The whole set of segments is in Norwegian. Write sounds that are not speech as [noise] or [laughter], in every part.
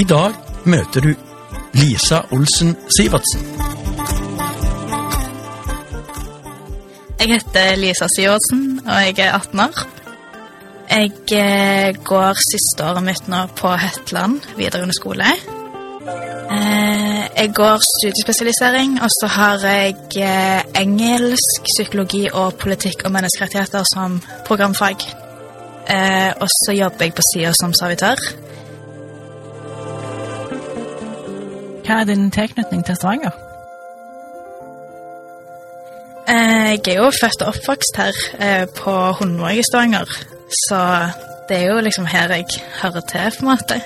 I dag møter du Lisa Olsen Sivertsen. Jeg heter Lisa Sivertsen, og jeg er 18 år. Jeg eh, går siste året mitt nå på Hetland videregående skole. Eh, jeg går studiespesialisering, og så har jeg eh, engelsk, psykologi og politikk og menneskerettigheter som programfag. Og så jobber jeg på sida som servitør. Hva er din tilknytning til Stavanger? Eh, Jeg er jo født og oppvokst her eh, på Hundvåg i Stavanger, så det er jo liksom her jeg hører til, på en måte.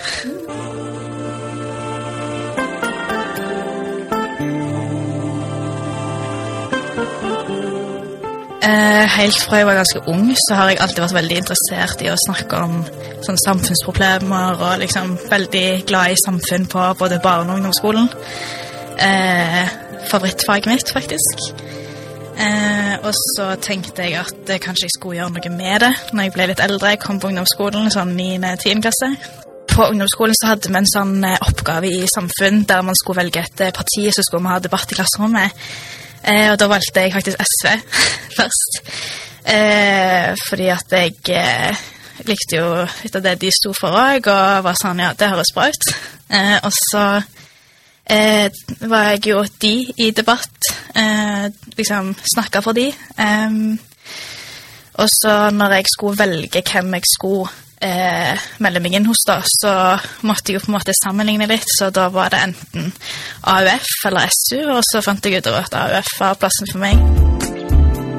Eh, Helt fra jeg var ganske ung, så har jeg alltid vært veldig interessert i å snakke om sånn, samfunnsproblemer, og liksom veldig glad i samfunn på både barne- og ungdomsskolen. Eh, favorittfaget mitt, faktisk. Eh, og så tenkte jeg at eh, kanskje jeg skulle gjøre noe med det når jeg ble litt eldre. Jeg kom på ungdomsskolen, sånn 9.-10. klasse. På ungdomsskolen så hadde vi en sånn eh, oppgave i samfunn der man skulle velge et eh, parti, så skulle vi ha debatt i klasserommet. Eh, og da valgte jeg faktisk SV [laughs] først. Eh, fordi at jeg eh, likte jo litt av det de sto for òg, og var sånn ja, det høres bra ut. Eh, og så eh, var jeg jo de i debatt. Eh, liksom snakka for de. Og så når jeg skulle velge hvem jeg skulle eh, meldingen hos, da, så måtte jeg jo på en måte sammenligne litt. Så da var det enten AUF eller SU, og så fant jeg ut at AUF var plassen for meg.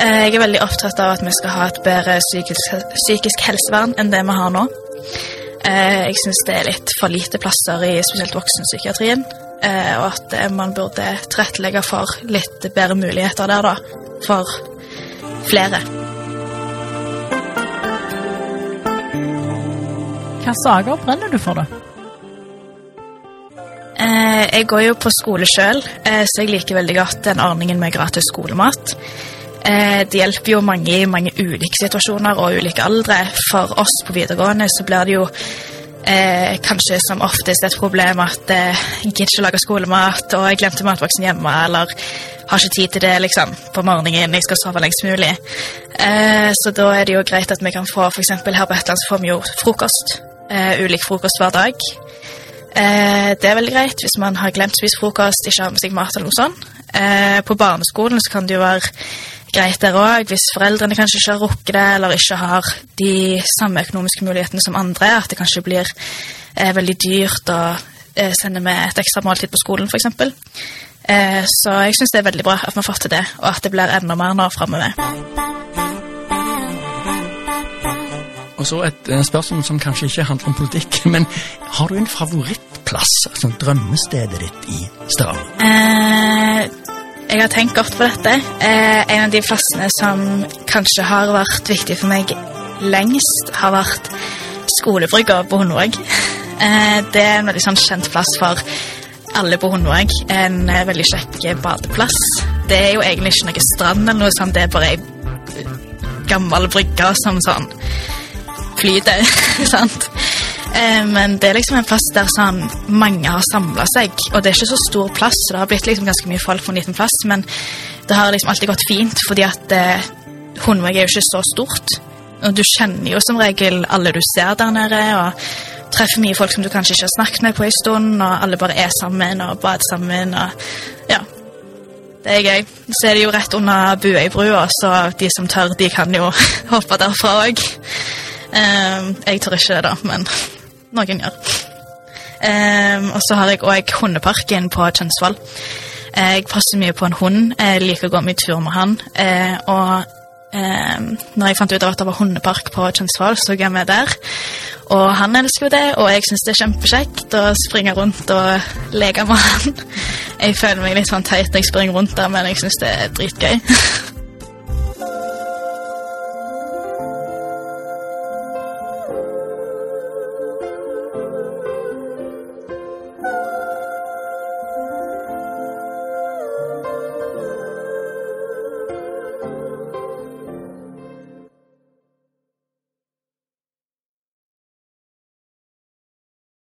Eh, Jeg er veldig opptatt av at vi skal ha et bedre psykisk, psykisk helsevern enn det vi har nå. Eh, Jeg syns det er litt for lite plasser i spesielt voksenpsykiatrien. Eh, Og at eh, man burde tilrettelegge for litt bedre muligheter der, da. For flere. Hva saker brenner du for, da? Eh, Jeg går jo på skole sjøl, så jeg liker veldig godt den ordningen med gratis skolemat. Det hjelper jo mange i mange ulike situasjoner og ulike aldre. For oss på videregående så blir det jo eh, kanskje som oftest et problem at eh, jeg gidder ikke lage skolemat, og jeg glemte matboksen hjemme, eller har ikke tid til det liksom, på morgenen, jeg skal sove lengst mulig. Eh, så da er det jo greit at vi kan få, eksempel her på Hetland får vi jo frokost. Eh, ulik frokost hver dag. Eh, det er veldig greit hvis man har glemt å spise frokost, ikke har med seg mat eller noe sånt. Eh, på barneskolen så kan det jo være greit der òg, hvis foreldrene kanskje ikke har rukket det, eller ikke har de samme økonomiske mulighetene som andre, at det kanskje blir eh, veldig dyrt å eh, sende med et ekstra måltid på skolen, f.eks. Eh, så jeg syns det er veldig bra at vi har fått til det, og at det blir enda mer nå framover. Og så et eh, spørsmål som kanskje ikke handler om politikk, [laughs] men har du en favorittplass, altså drømmestedet ditt i Stavanger? Eh, jeg har tenkt godt på dette. Eh, en av de plassene som kanskje har vært viktig for meg lengst, har vært skolebrygga på Hundvåg. Eh, det er en veldig sånn kjent plass for alle på Hundvåg. En eh, veldig kjekk badeplass. Det er jo egentlig ikke noe strand eller noe sånt, det er bare ei gammel brygge som sånn flyter, [laughs] sant? Eh, Men det er liksom en plass der sånn mange har samla seg. Og det er ikke så stor plass, så det har blitt liksom ganske mye folk på en liten plass. Men det har liksom alltid gått fint, fordi at eh, Hundvåg er jo ikke så stort. Og du kjenner jo som regel alle du ser der nede, og treffer mye folk som du kanskje ikke har snakket med på en stund, og alle bare er sammen og bader sammen, og ja. Det er gøy. Så er det jo rett under Buøybrua, så de som tør, de kan jo [laughs] hoppe derfra òg. jeg tør ikke det, da, men noen gjør. Um, og så har jeg òg Hundeparken på Tønsvoll. Jeg passer mye på en hund. Jeg liker å gå mye tur med han. Uh, og um, når jeg fant ut av at det var hundepark på Kjønsvoll, så gikk jeg med der. Og han elsker jo det, og jeg syns det er kjempekjekt å springe rundt og leke med han. Jeg føler meg litt sånn teit når jeg springer rundt der, men jeg syns det er dritgøy. [laughs]